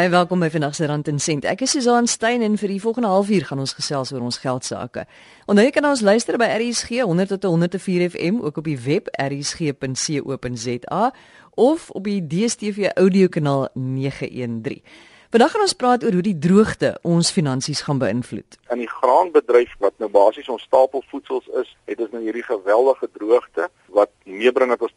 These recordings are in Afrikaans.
Baie welkom by Vanaand se Rand en Sent. Ek is Susan Stein en vir die volgende halfuur gaan ons gesels oor ons geld sake. Onthou jy kan ons luister by RSG 100 tot 104 FM ook op die web rsg.co.za of op die DStv audiokanaal 913. Vandag gaan ons praat oor hoe die droogte ons finansies gaan beïnvloed. In die graanbedryf wat nou basies ons stapelvoedsels is, het ons nou hierdie geweldige droogte wat meebring dat ons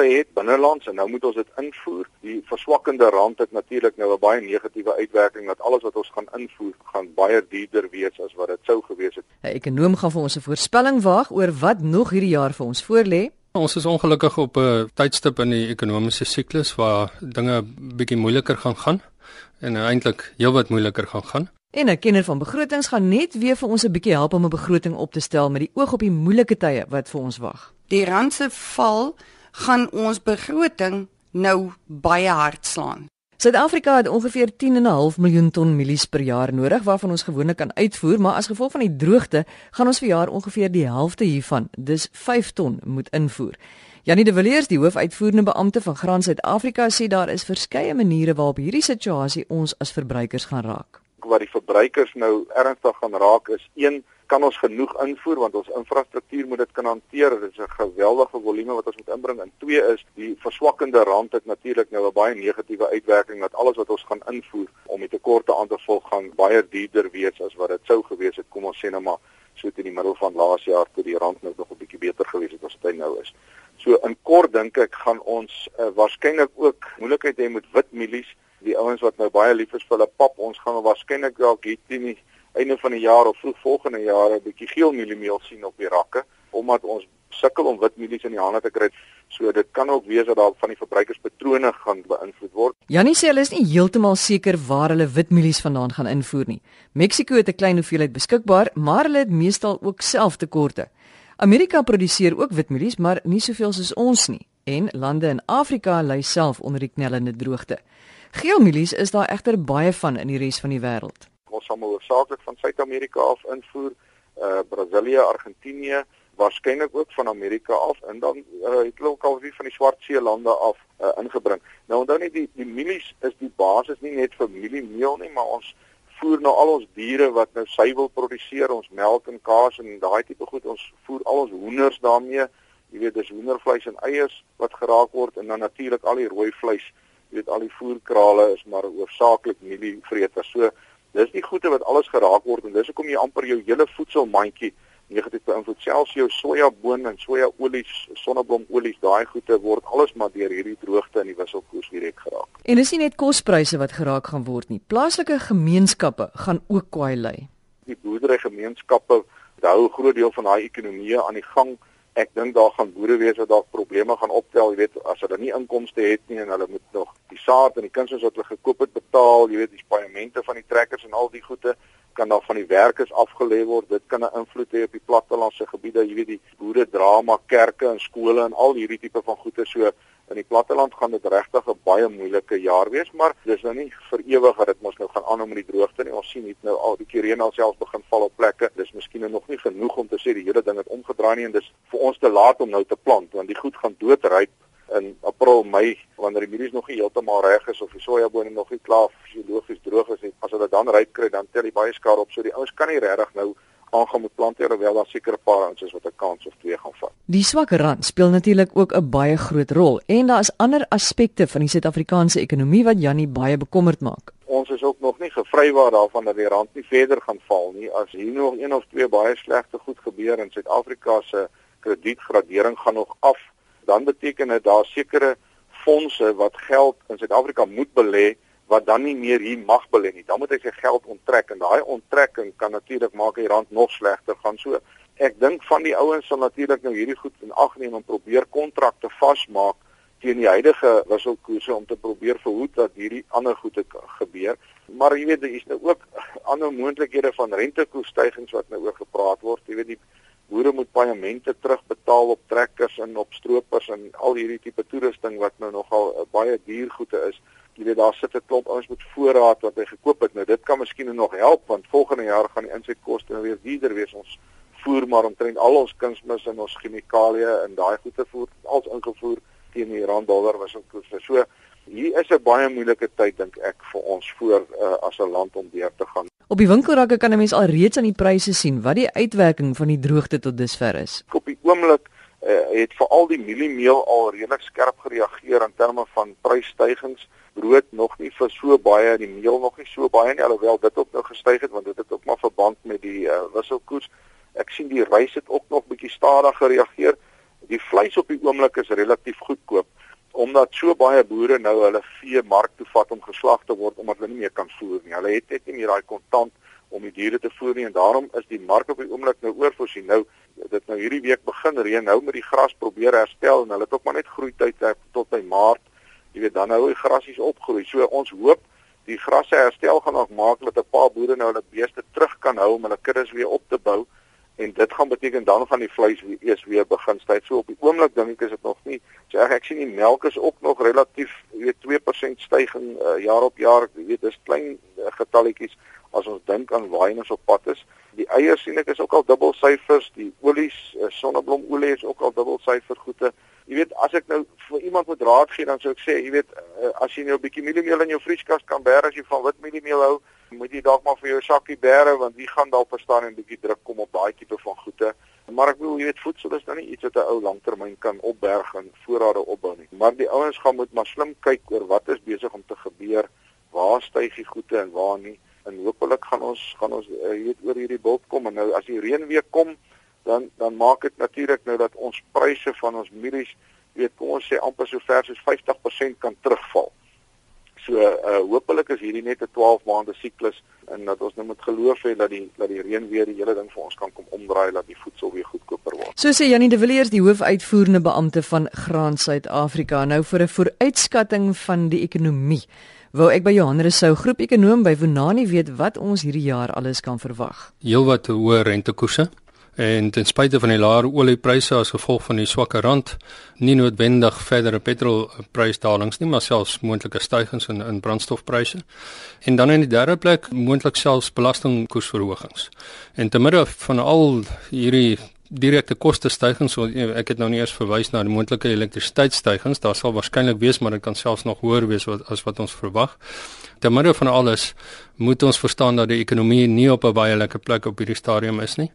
tekorte het binnelands en nou moet ons dit invoer. Die verswakkende rand het natuurlik nou 'n baie negatiewe uitwerking dat alles wat ons gaan invoer gaan baie duurder wees as wat dit sou gewees het. 'n Ekonom gaan vir ons 'n voorspelling waag oor wat nog hierdie jaar vir ons voorlê. Ons is ongelukkig op 'n tydstip in die ekonomiese siklus waar dinge bietjie moeiliker gaan gaan en eintlik heelwat moeiliker gaan gaan. En 'n kenner van begrotings gaan net weer vir ons 'n bietjie help om 'n begroting op te stel met die oog op die moeilike tye wat vir ons wag. Die rand se val gaan ons begroting nou baie hard slaan. Suid-Afrika het ongeveer 10.5 miljoen ton mielies per jaar nodig waarvan ons gewoonlik kan uitvoer, maar as gevolg van die droogte gaan ons vir jaar ongeveer die helfte hiervan, dis 5 ton moet invoer. Janie de Villiers, die hoofuitvoerende beampte van Graan Suid-Afrika, sê daar is verskeie maniere waarop hierdie situasie ons as verbruikers gaan raak. Wat die verbruikers nou ernstig gaan raak is: 1, kan ons genoeg invoer want ons infrastruktuur moet dit kan hanteer. Dit is 'n geweldige volume wat ons moet inbring. En 2 is die verswakkende rand het natuurlik nou 'n baie negatiewe uitwerking dat alles wat ons gaan invoer om die tekorte aan te vul gaan baie duurder wees as wat dit sou gewees het. Kom ons sê nou maar so teen die middel van laas jaar toe die rand nou nog 'n bietjie beter gewees het as wat hy nou is. So in kort dink ek gaan ons uh, waarskynlik ook moeilikheid hê met wit mielies, die ouens wat nou baie lief is vir hulle pap. Ons gaan waarskynlik dalk hier teen die einde van die jaar of vroeg volgende jaar 'n bietjie geel mieliemeel sien op die rakke omdat ons sukkel om wit mielies in die hande te kry. So dit kan ook wees dat daar van die verbruikerspatrone gaan beïnvloed word. Janie sê hulle is nie heeltemal seker waar hulle wit mielies vandaan gaan invoer nie. Mexiko het 'n klein hoeveelheid beskikbaar, maar hulle het meestal ook self tekorte. Amerika produseer ook witmielies, maar nie soveel soos ons nie. En lande in Afrika ly self onder die knellende droogte. Geelmielies is daar egter baie van in die res van die wêreld. Ons sal hoofsaaklik van Suid-Amerika af invoer, uh Brasilië, Argentinië, waarskynlik ook van Amerika af en dan uh, het hulle ook al weer van die Swartsee lande af uh, ingebring. Nou onthou net die die mielies is die basis nie net vir mieliemeel nie, maar ons voer nou al ons diere wat nou suiwel produseer, ons melk en kaas en daai tipe goed. Ons voer al ons hoenders daarmee. Jy weet, dis hoendervleis en eiers wat geraak word en dan natuurlik al die rooi vleis. Jy weet, al die voerkrale is maar oorsaaklik mielievreters. So dis die goede wat alles geraak word en dis hoekom jy amper jou hele voedselmandjie negatief beïnvloed. Selfs jou sojaboon en sojaolies, sonneblomolies, daai goede word alles maar deur hierdie droogte in die wisselkoers direk geraak. En dis nie net kospryse wat geraak gaan word nie. Plaaslike gemeenskappe gaan ook kwaai ly. Die boerderygemeenskappe hou 'n groot deel van daai ekonomie aan die gang. Ek dink daar gaan boere wees wat dalk probleme gaan optel, jy weet, as hulle nie inkomste het nie en hulle moet nog die saad en die kunsmis wat hulle gekoop het betaal, jy weet, die paemente van die trekkers en al die goede kan daar van die werkers afgelê word. Dit kan 'n invloed hê op die plattelandse gebiede. Jy weet die boere drama, kerke en skole en al hierdie tipe van goede so in die platteland gaan dit regtig 'n baie moeilike jaar wees, maar dis nou nie vir ewig dat dit mos nou gaan aanhou met die droogte nie. Ons sien net nou al die reën alself begin val op plekke. Dis miskien nog nie genoeg om te sê die hele ding het omgedraai nie en dis vir ons te laat om nou te plant want die goed gaan doodryp in April, Mei wanneer die mielies nog nie heeltemal reg is of die sojabone nog nie klaar fisiologies droog is nie. As hulle dan ryp kry, dan tel die baie skade op. So die ouens kan nie regtig nou aangaan met plante terwyl daar seker 'n paar ouens is wat 'n kans of twee gaan vat. Die swak rand speel natuurlik ook 'n baie groot rol en daar is ander aspekte van die Suid-Afrikaanse ekonomie wat Jannie baie bekommerd maak. Ons is ook nog nie gevrywaar daarvan dat die rand nie verder gaan val nie. As hier nog een of twee baie slegte goed gebeur in Suid-Afrika se kredietgradering gaan nog af dan beteken dit daar sekere fondse wat geld in Suid-Afrika moet belê wat dan nie meer hier mag belê nie. Dan moet hy sy geld onttrek en daai onttrekking kan natuurlik maak die rand nog slegter gaan. So ek dink van die ouens sal natuurlik nou hierdie goed in ag neem en probeer kontrakte vasmaak teen die huidige wisselkoerse om te probeer verhoed dat hierdie ander goede gebeur. Maar jy weet, daar is nou ook ander moontlikhede van rentekoerstygings wat nou oor gepraat word. Jy weet die boere moet paemente terugbetaal op trekkers en op stroopers en al hierdie tipe toerusting wat nou nogal uh, baie duur goede is. Jy weet daar sit 'n klomp ouens met voorraad wat hy gekoop het. Nou dit kan miskien nog help want volgende jaar gaan die insetkoste nou weer duurder wees. Ons voer maar omtrent al ons kunsmis en ons chemikalieë en daai goede voer als ingevoer teen die rand dollar was ook so. hier is 'n baie moeilike tyd dink ek vir ons voor uh, as 'n land om deur te gaan. Op die winkelrakke kan 'n mens al reeds aan die pryse sien wat die uitwerking van die droogte tot dusver is. Op die oomblik uh, het veral die mieliemeel al redelik skerp gereageer in terme van prysstygings. Brood nog nie vir so baie, die meel nog nie so baie nie alhoewel dit ook nou gestyg het want dit het ook maar verband met die uh, wisselkoers. Ek sien die rys het ook nog bietjie stadiger gereageer. Die vleis op die oomblik is relatief goedkoop omdat so baie boere nou hulle vee mark toe vat om geslag te word omdat hulle nie meer kan voer nie. Hulle het net nie meer daai kontant om die diere te voer nie en daarom is die mark op die oomblik nou oorvoorsien. Nou dit nou hierdie week begin reën nou met die gras probeer herstel en hulle het ook maar net groei tyd tot by Maart. Jy weet dan nou die grasies opgroei. So ons hoop die grasse herstel gaan nog maak dat 'n paar boere nou hulle beeste terug kan hou om hulle kuddes weer op te bou en dit gaan beteken dan gaan die vleis weer eers weer begin styg. So op die oomblik dink ek is dit nog nie. So ek, ek sien die melk is ook nog relatief, weet 2% styging uh, jaar op jaar. Jy weet dis klein uh, getalletjies as ons dink aan waai ons op pad is. Die eiers sien ek is ook al dubbel syfers, die olies, uh, sonneblomolie is ook al dubbel syfer goede. Jy weet as ek nou vir iemand moet raad gee dan sou ek sê, jy weet uh, as jy nou 'n bietjie mieliemeel in jou vrieskas kan bære as jy van wit mieliemeel hou, moet jy dalk maar vir jou sakkie bære want wie gaan dalk verstaan en bietjie druk kom op daai tipe van goede. Maar ek bedoel, jy weet voedsel is nou nie iets wat 'n ou langtermyn kan opberg en voorrade opbou nie. Maar die ouens gaan moet maar slim kyk oor wat is besig om te gebeur, waar styg die goede en waar nie en hopelik gaan ons gaan ons uh, weet oor hierdie bult kom en nou as die reën weer kom dan dan maak dit natuurlik nou dat ons pryse van ons mielies weet kom ons sê amper so ver soos 50% kan terugval. So uh hopelik is hierdie net 'n 12 maande siklus en dat ons nou moet geloof hê dat die dat die reën weer die hele ding vir ons kan kom omdraai dat die voedsel weer goedkoper word. So sê Janie de Villiers die hoofuitvoerende beampte van Graan Suid-Afrika nou vir 'n vooruitskatting van die ekonomie. Wou ek by Johan Rousseau groep ekonom by Vunani weet wat ons hierdie jaar alles kan verwag. Heelwat hoë rentekoerse en ten spyte van die lae oliepryse as gevolg van die swakker rand, nie noodwendig verdere petrolprysdalings nie, maar selfs moontlike stygings in in brandstofpryse. En dan in die derde plek moontlik selfs belastingkoersverhogings. En te midde van al hierdie direkte koste stygings so ek het nou nie eers verwys na die moontlike elektrisiteitsstygings. Daar sal waarskynlik wees maar dit kan selfs nog hoër wees wat, as wat ons verwag. Te midde van alles moet ons verstaan dat die ekonomie nie op 'n baie lekker plek op hierdie stadium is nie.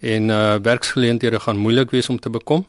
En uh werksgeleenthede gaan moeilik wees om te bekom.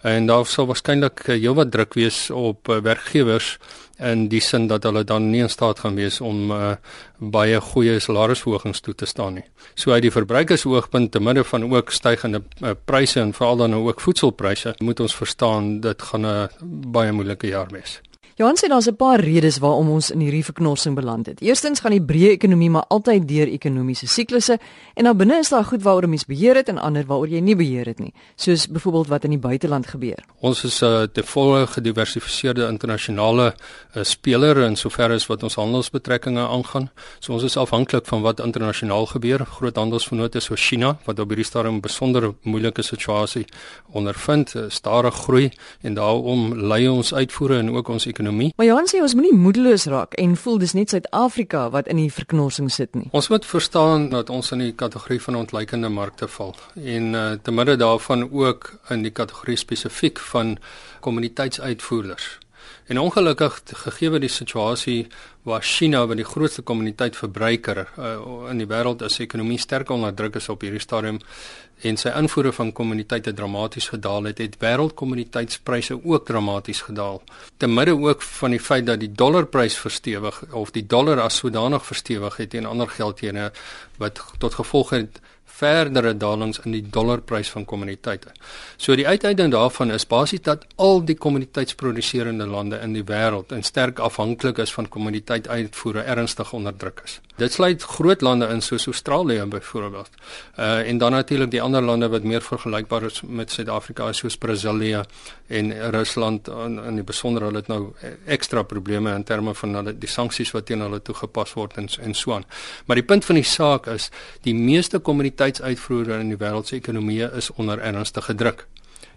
En daar sal waarskynlik uh, heelwat druk wees op uh, werkgewers in die sin dat hulle dan nie in staat gaan wees om uh, baie goeie salarisverhogings toe te staan nie. So uit die verbruikersoogpunt te midde van ook stygende uh, pryse en veral dan ook voedselpryse, moet ons verstaan dit gaan 'n baie moeilike jaar wees. Johan sê daar's 'n paar redes waarom ons in hierdie verknorsing beland het. Eerstens gaan die breë ekonomie maar altyd deur ekonomiese siklusse en dan binne is daar goed waaroor mens beheer het en ander waaroor jy nie beheer het nie, soos byvoorbeeld wat in die buiteland gebeur. Ons is 'n uh, te volle gediversifiseerde internasionale uh, speler in sover as wat ons handelsbetrekkinge aangaan. So ons is afhanklik van wat internasionaal gebeur. Groot handelsvennote soos China wat op hierdie stadium 'n besonder moeilike situasie ondervind, uh, stadig groei en daarom lei ons uitvoere en ook ons ekonomie ekonomie. Maar Johan sê ons moenie moedeloos raak en voel dis net Suid-Afrika wat in die verknorsing sit nie. Ons moet verstaan dat ons in die kategorie van ontleikende markte val en uh, te midde daarvan ook in die kategorie spesifiek van kommuniteitsuitvoerders. En ongelukkig gegee die situasie waar China wat die grootste kommuniteit verbruiker uh, in die wêreld is, ekonomie sterk onder druk is op hierdie stadium en sy invoere van kommuniteite dramaties gedaal het, het wêreldkommuniteitspryse ook dramaties gedaal. Te midde ook van die feit dat die dollarprys verstewig of die dollar as sodanig verstewig het teen ander geldeenhede wat tot gevolg het verdere dalings in die dollarprys van kommuniteite. So die uiteinding daarvan is basies dat al die kommuniteitsproduserende lande in die wêreld en sterk afhanklik is van kommuniteituitvoere ernstig onderdruk is. Dit sluit groot lande in soos Australië byvoorbeeld. Uh en dan natuurlik die ander lande wat meer vergelykbaar is met Suid-Afrika soos Brasilië en Rusland in, in die besonder hulle het nou ekstra probleme in terme van hulle die sanksies wat teen hulle toegepas word en en so aan. Maar die punt van die saak is die meeste kommuniteitsuitvoere in die wêreld se ekonomieë is onder ernstige druk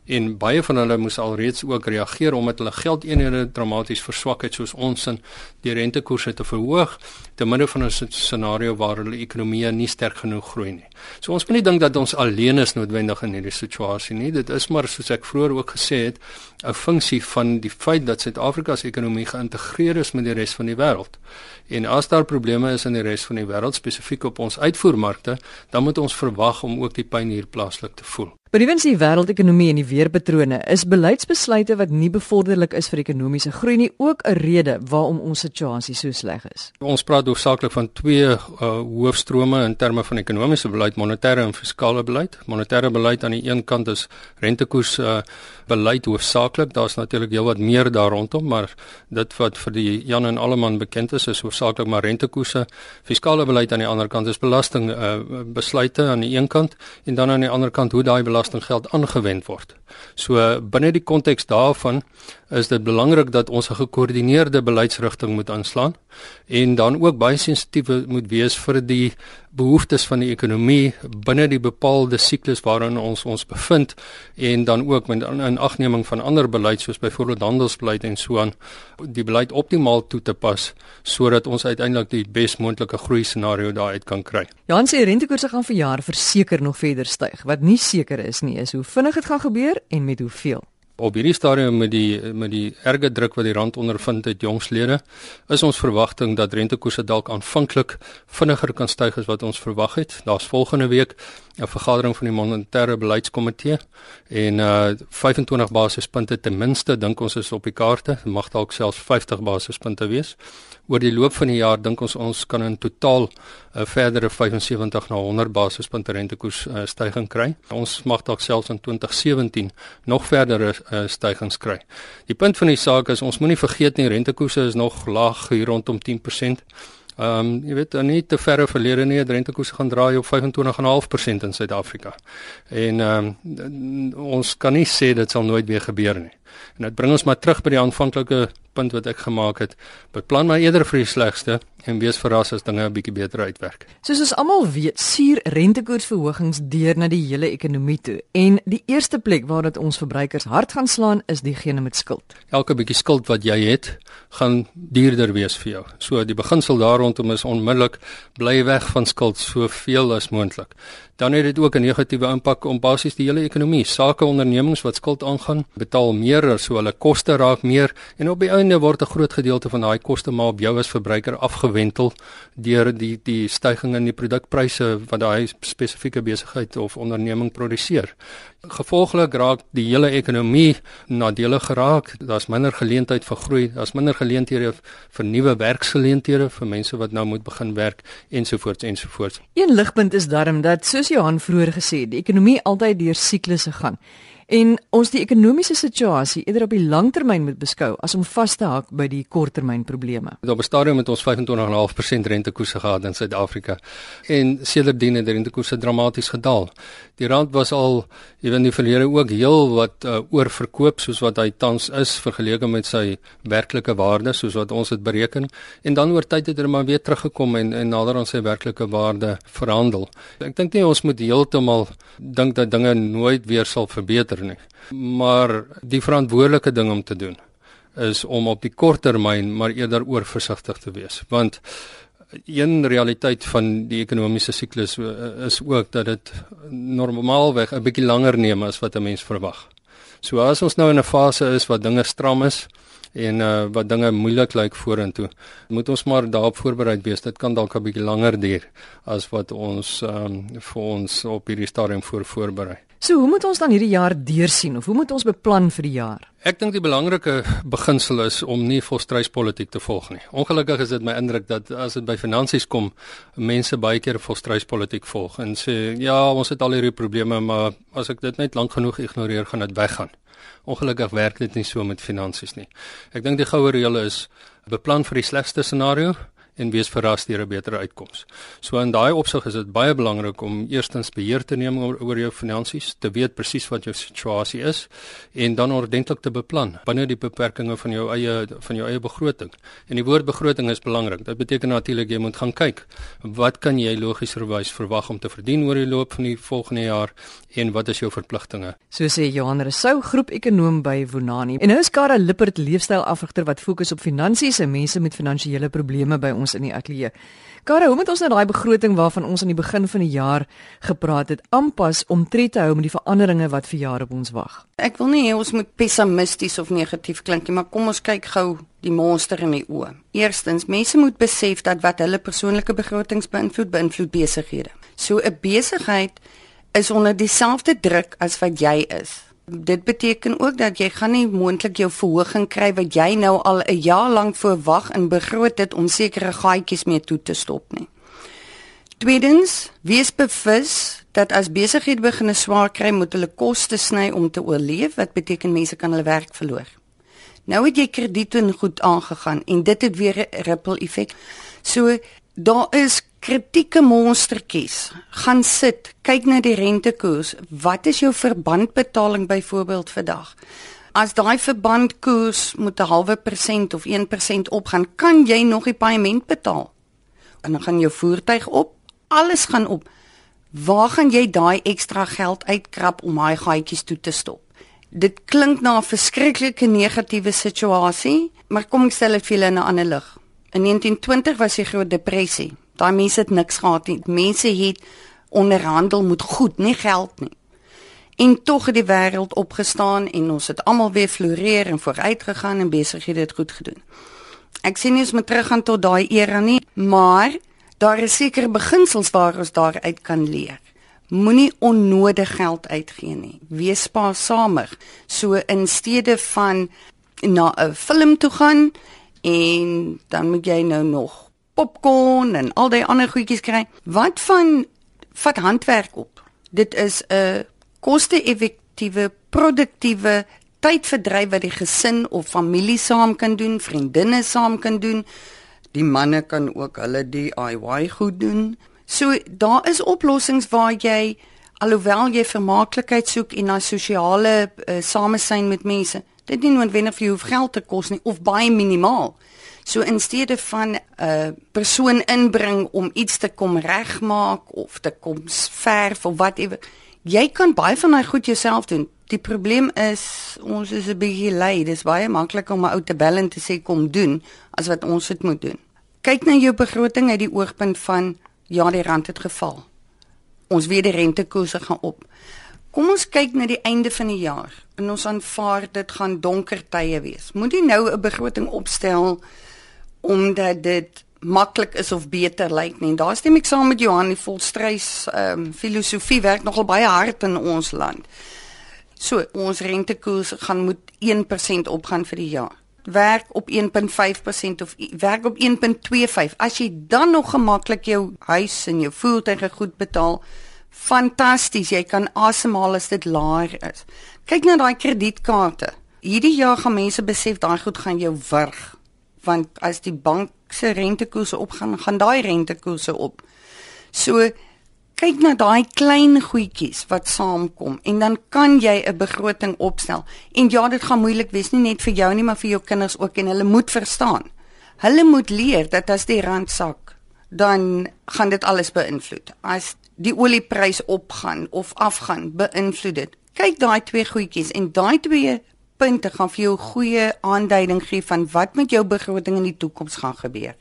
en baie van hulle moes alreeds ook reageer omdat hulle geldeenhede dramaties verswak het soos ons in die rentekoerse te verhoog te midde van 'n scenario waar hulle ekonomie nie sterk genoeg groei nie. So ons moet nie dink dat ons alleen is noodwendig in hierdie situasie nie. Dit is maar soos ek vroeër ook gesê het, 'n funksie van die feit dat Suid-Afrika se ekonomie geïntegreer is met die res van die wêreld. En as daar probleme is in die res van die wêreld spesifiek op ons uitvoermarkte, dan moet ons verwag om ook die pyn hier plaaslik te voel. Benewens die wêreldekonomie en die weerpatrone is beleidsbesluite wat nie bevorderlik is vir ekonomiese groei nie ook 'n rede waarom ons situasie so sleg is. Ons praat hoofsaaklik van twee uh, hoofstrome in terme van ekonomiese beleid, monetêre en fiskale beleid. Monetêre beleid aan die een kant is rentekoers uh, beleid hoofsaaklik. Daar's natuurlik heelwat meer daar rondom, maar dit wat vir die Jan en Alleman bekend is, is hoofsaaklik maar rentekoerse. Fiskale beleid aan die ander kant is belasting uh, besluite aan die een kant en dan aan die ander kant hoe daai belastinggeld aangewend word. So binne die konteks daarvan is dit belangrik dat ons 'n gekoördineerde beleidsrigting moet aanslaan en dan ook baie sensitief moet wees vir die behoeftes van die ekonomie binne die bepaalde siklus waarin ons ons bevind en dan ook met in agneming van ander beleid soos byvoorbeeld handelsbeleid en so aan die beleid optimaal toe te pas sodat ons uiteindelik die bes moontlike groei scenario daaruit kan kry. Johan sê rentekoerse gaan vir jaar verseker nog verder styg. Wat nie seker is nie is hoe vinnig dit gaan gebeur en met hoeveel op hierdie stadium met die met die erge druk wat die rand ondervind het jongslede is ons verwagting dat rentekoerse dalk aanvanklik vinniger kan styg as wat ons verwag het. Daar's volgende week 'n vergadering van die monetêre beleidskomitee en uh 25 basispunte ten minste dink ons is op die kaarte, mag dalk selfs 50 basispunte wees. Oor die loop van die jaar dink ons ons kan in totaal 'n uh, verdere 75 na 100 basispunte rentekoers uh, stygings kry. Ons mag dalk selfs in 2017 nog verdere uh, stygings kry. Die punt van die saak is ons moenie vergeet nie rentekoerse is nog laag hier rondom 10%. Ehm um, jy weet dan nie te verre verlede nie, rentekoerse gaan draai op 25.5% in Suid-Afrika. En ehm um, ons kan nie sê dit sal nooit weer gebeur nie. En dit bring ons maar terug by die aanvanklike punt wat ek gemaak het. Beplan maar eerder vir die slegste en wees verras as dinge 'n bietjie beter uitwerk. Soos ons almal weet, suur rentekoersverhogings deur na die hele ekonomie toe en die eerste plek waar dit ons verbruikers hard gaan slaan is diegene met skuld. Elke bietjie skuld wat jy het, gaan duurder wees vir jou. So die beginsel daar rondom is onmiddellik bly weg van skuld soveel as moontlik dan het dit ook 'n negatiewe impak op basies die hele ekonomie. Sake ondernemings wat skuld aangaan, betaal meer, so hulle koste raak meer en op die einde word 'n groot gedeelte van daai koste maar op jou as verbruiker afgewentel deur die die stygings in die produkpryse wat daai spesifieke besigheid of onderneming produseer. Gevolglik raak die hele ekonomie nadelig geraak. Daar's minder geleentheid vir groei, daar's minder geleenthede vir nuwe werksgeleenthede vir mense wat nou moet begin werk ensovoorts ensovoorts. Een ligpunt is daarom dat soos Johan vroeër gesê het, die ekonomie altyd deur siklusse gaan en ons die ekonomiese situasie eerder op die langtermyn moet beskou as om vas te haak by die korttermynprobleme. Op 'n stadium het ons 25.5% rentekoerse gehad in Suid-Afrika en sedertdien het die rentekoerse dramaties gedaal. Die rand was al ewen die verlede ook heel wat uh, oorverkoop soos wat hy tans is vergeleke met sy werklike waarde soos wat ons dit bereken en dan oor tyd het hy maar weer teruggekom en en nader aan sy werklike waarde verhandel. Ek dink nie ons moet heeltemal dink dat dinge nooit weer sal verbeter beter nie. Maar die verantwoordelike ding om te doen is om op die kort termyn maar eerder oorversigtig te wees, want een realiteit van die ekonomiese siklus eh, is ook dat dit normaalweg 'n bietjie langer neem as wat 'n mens verwag. So as ons nou in 'n fase is wat dinge stram is en uh, wat dinge moeilik lyk vorentoe, moet ons maar daarop voorberei wees. Dit kan dalk 'n bietjie langer duur as wat ons um, vir ons op hierdie stadium voor voorberei. So, hoe moet ons dan hierdie jaar deursien of hoe moet ons beplan vir die jaar? Ek dink die belangrike beginsel is om nie volstruispolitiek te volg nie. Ongelukkig is dit my indruk dat as dit by finansies kom, mense baie keer volstruispolitiek volg en sê ja, ons het al hierdie probleme, maar as ek dit net lank genoeg ignoreer, gaan dit weggaan. Ongelukkig werk dit nie so met finansies nie. Ek dink die goue reël is beplan vir die slegste scenario en wees verras deur 'n beter uitkoms. So in daai opsig is dit baie belangrik om eerstens beheer te neem oor, oor jou finansies, te weet presies wat jou situasie is en dan ordentlik te beplan binne die beperkings van jou eie van jou eie begroting. En die woord begroting is belangrik. Dit beteken natuurlik jy moet gaan kyk wat kan jy logieserwys verwag om te verdien oor die loop van die volgende jaar en wat is jou verpligtinge? So sê Johan Rousseau, groepekonoom by Vunani. En nou is Kara Lippert, leefstylafrigter wat fokus op finansies en mense met finansiële probleme by ons in die ateljee. Kara, hoe moet ons nou daai begroting waarvan ons aan die begin van die jaar gepraat het, aanpas om tred te hou met die veranderinge wat vir jare op ons wag? Ek wil nie hê ons moet pessimisties of negatief klink nie, maar kom ons kyk gou die monster in die oë. Eerstens, mense moet besef dat wat hulle persoonlike begrotings beïnvloed, beïnvloed besighede. So 'n besigheid is onder dieselfde druk as wat jy is. Dit beteken ook dat jy gaan nie moontlik jou verhoging kry wat jy nou al 'n jaar lank verwag en begroot het om sekere gaatjies mee toe te stop nie. Tweedens, wees bewus dat as besighede begin swaar kry, moet hulle koste sny om te oorleef, wat beteken mense kan hulle werk verloor. Nou het jy krediete en goed aangegaan en dit het weer 'n ripple effek. So daar is kritieke monstertjies. Gaan sit, kyk na die rentekoers. Wat is jou verbandbetaling byvoorbeeld vandag? As daai verbandkoers moet 'n halwe persent of 1% opgaan, kan jy nog die paaiement betaal. En dan gaan jou voertuig op, alles gaan op. Waar gaan jy daai ekstra geld uitkrap om daai gaatjies toe te stop? Dit klink na 'n verskriklike negatiewe situasie, maar kom ek stel dit vir julle in 'n ander lig. In 1920 was die Groot Depressie. Daai mense het niks gehad nie. Mense het onderhandel met goed, nie geld nie. En tog het die wêreld opgestaan en ons het almal weer floreer en vooruit gegaan en besighede het goed gedoen. Ek sien nie ons moet teruggaan tot daai era nie, maar daar is sekere beginsels waar ons daaruit kan leer. Moenie onnodig geld uitgee nie. Wees spaarsamer. So in steede van na 'n film toe gaan en dan moet jy nou nog popcorn en al die ander goedjies kry. Wat van vat handwerk op? Dit is 'n koste-effektiewe, produktiewe tydverdryf wat die gesin of familie saam kan doen, vriendinne saam kan doen. Die manne kan ook hulle DIY goed doen. So daar is oplossings waar jy alhoewel jy vermaaklikheid soek en na sosiale uh, samesyn met mense, dit nie noodwendig vir jou geld te kos nie of baie minimaal. So in steede van 'n uh, persoon inbring om iets te kom regmaak of te kom verf of whatever, jy kan baie van daai goed jouself doen. Die probleem is ons is 'n bietjie lui. Dis baie maklik om 'n ou te bel en te sê kom doen as wat ons dit moet doen. Kyk na jou begroting uit die oogpunt van ja, die rand het geval. Ons weet die rentekoerse gaan op. Kom ons kyk na die einde van die jaar en ons aanvaar dit gaan donker tye wees. Moet jy nou 'n begroting opstel omdat dit maklik is of beter lyk nie. Daar stem ek saam met Johan, die volstrys ehm um, filosofie werk nogal baie hard in ons land. So, ons rentekoers gaan moet 1% opgaan vir die jaar. Werk op 1.5% of werk op 1.25. As jy dan nog gemaklik jou huis en jou voertuie goed betaal, fantasties, jy kan asemhaal as dit laer is. Kyk na daai kredietkaarte. Hierdie jaar gaan mense besef daai goed gaan jou wurg want as die bank se rentekoerse opgaan, gaan daai rentekoerse op. So kyk na daai klein goedjies wat saamkom en dan kan jy 'n begroting opstel. En ja, dit gaan moeilik wees nie net vir jou nie, maar vir jou kinders ook en hulle moet verstaan. Hulle moet leer dat as die rand sak, dan gaan dit alles beïnvloed. As die olieprys opgaan of afgaan, beïnvloed dit. Kyk daai twee goedjies en daai twee punte gaan vir jou goeie aanduiding gee van wat met jou begroting in die toekoms gaan gebeur.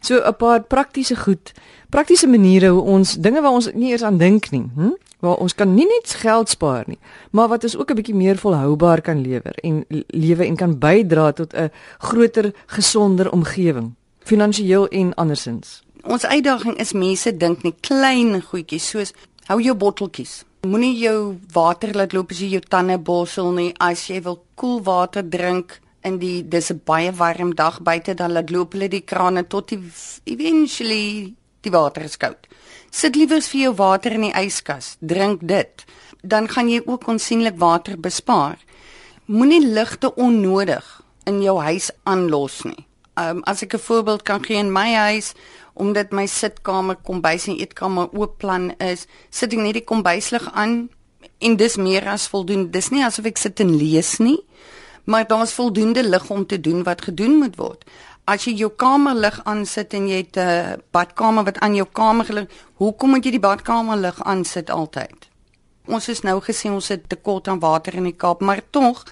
So 'n paar praktiese goed, praktiese maniere hoe ons dinge waar ons nie eers aan dink nie, hm? waar ons kan nie net geld spaar nie, maar wat ons ook 'n bietjie meer volhoubaar kan lewer en lewe en kan bydra tot 'n groter, gesonder omgewing, finansiëel en andersins. Ons uitdaging is mense dink net klein goedjies soos hou jou botteltjies Moenie jou water laat loop as jy jou tande borsel nie. As jy wil koel water drink in die dis 'n baie warm dag buite dan laat loop hulle die krane tot die eventually die water is koud. Sit liewer vir jou water in die yskas. Drink dit. Dan gaan jy ook onsigbaar water bespaar. Moenie ligte onnodig in jou huis aanlos nie. Um, as ek 'n voorbeeld kan gee in my huis, omdat my sitkamer, kombuis en eetkamer oop plan is, sit ek net die kombuislig aan en dis meer as voldoende. Dis nie asof ek sit en lees nie, maar daar's voldoende lig om te doen wat gedoen moet word. As jy jou kamerlig aansit en jy het 'n uh, badkamer wat aan jou kamer gelig, hoekom moet jy die badkamerlig aansit altyd? Ons is nou gesê ons het tekort aan water in die Kaap, maar tog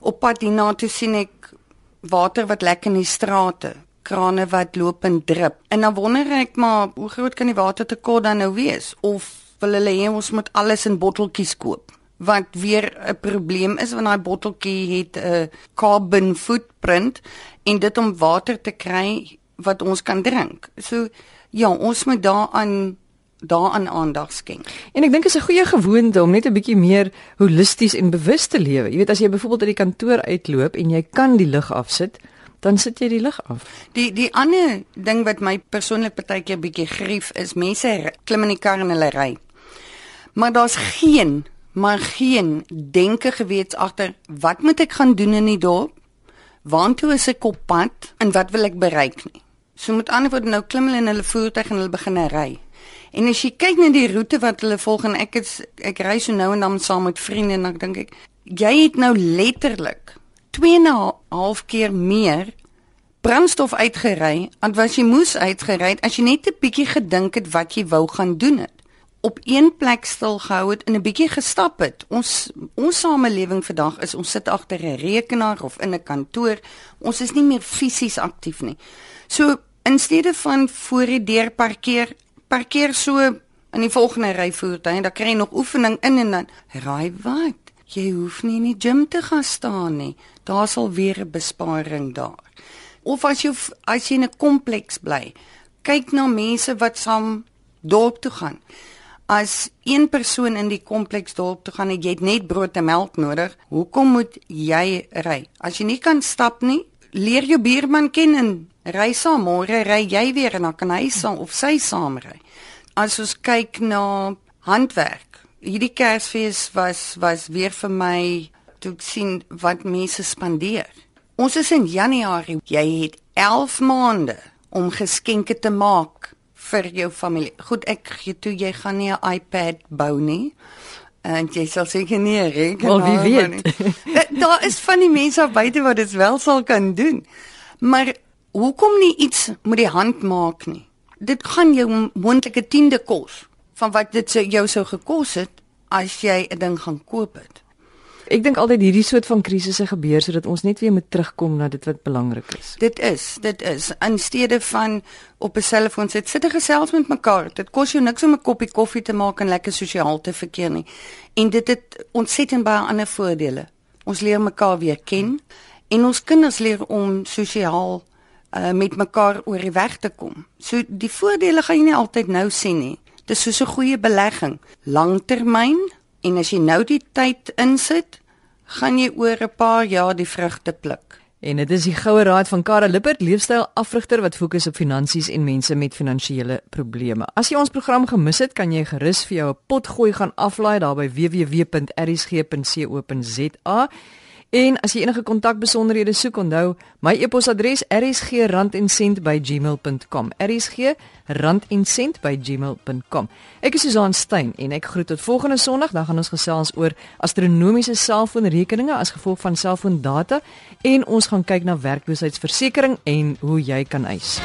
op pad hiernatoe sien ek water wat lek in die strate, krane wat loop en drup. En dan wonder ek maar hoe groot kan die watertekort dan nou wees of wil hulle hê ons moet alles in botteltjies koop? Wat weer 'n probleem is want daai botteltjie het 'n carbon footprint en dit om water te kry wat ons kan drink. So ja, ons moet daaraan daaraan aandag skenk. En ek dink dit is 'n goeie gewoonte om net 'n bietjie meer holisties en bewus te lewe. Jy weet as jy byvoorbeeld uit die kantoor uitloop en jy kan die lig afsit, dan sit jy die lig af. Die die ander ding wat my persoonlik baie keer bietjie grief is mense klim in die kar en hulle ry. Maar daar's geen maar geen denke geweet agter wat moet ek gaan doen in die dorp? Waartoe is ek op pad en wat wil ek bereik nie? So met ander woorde nou klim hulle in hulle voertuig en hulle begin ry. En as jy kyk na die roete wat hulle volg en ek het ek ry so nou en dan saam met vriende en dan dink ek jy het nou letterlik 2 en 'n half keer meer brandstof uitgery as wat jy moes uitgery as jy net 'n bietjie gedink het wat jy wou gaan doen het op een plek stil gehou het en 'n bietjie gestap het. Ons ons samelewing vandag is ons sit agter 'n rekenaar of in 'n kantoor. Ons is nie meer fisies aktief nie. So in steede van voor die deur parkeer, parkeer so in die volgende ry voertuig en dan kry jy nog oefening in en dan raai wat? Jy hoef nie in die gim te gaan staan nie. Daar sal weer 'n besparing daar. Of as jy as jy in 'n kompleks bly, kyk na mense wat saam dorp toe gaan as een persoon in die kompleks dorp toe gaan en jy het net brood en melk nodig, hoekom moet jy ry? As jy nie kan stap nie, leer jou buurman ken en ry saam, môre ry jy weer en dan kan hy saam of sy saam ry. As ons kyk na handwerk, hierdie Kersfees was was weer vir my toe sien wat mense spandeer. Ons is in Januarie, jy het 11 maande om geskenke te maak vir jou familie. Goed, ek gee toe jy gaan nie 'n iPad bou nie. En jy sal seker nie reken Wel wie weet. Daar is van die mense op buite wat dit wel sal kan doen. Maar hoekom nie iets met die hand maak nie? Dit gaan jou moontlike 10de kos van wat dit jou sou gekos het as jy 'n ding gaan koop het. Ek dink altyd hierdie soort van krisisse gebeur sodat ons net weer moet terugkom na dit wat belangrik is. Dit is, dit is in steede van op 'n selfoon sit, sit jy gesels met mekaar. Dit kos jou niks om 'n koppie koffie te maak en lekker sosiaal te verkeer nie. En dit het ontsettend baie ander voordele. Ons leer mekaar weer ken en ons kinders leer om sosiaal uh, met mekaar oor die weg te kom. So die voordele gaan jy nie altyd nou sien nie. Dit is so 'n goeie belegging, langtermyn en as jy nou die tyd insit, gaan jy oor 'n paar jaar die vrugte pluk. En dit is die goue raad van Karel Lippert, leefstyl afrigter wat fokus op finansies en mense met finansiële probleme. As jy ons program gemis het, kan jy gerus vir jou 'n pot gooi gaan aflaai daar by www.rsg.co.za. En as jy enige kontakbesonderhede soek, onthou my e-posadres rsg@randencent@gmail.com. rsg@randencent@gmail.com. Ek is Susan Stein en ek groet tot volgende Sondag, dan gaan ons gesels oor astronomiese selfoonrekeninge as gevolg van selfoondata en ons gaan kyk na werkloosheidsversekering en hoe jy kan eis.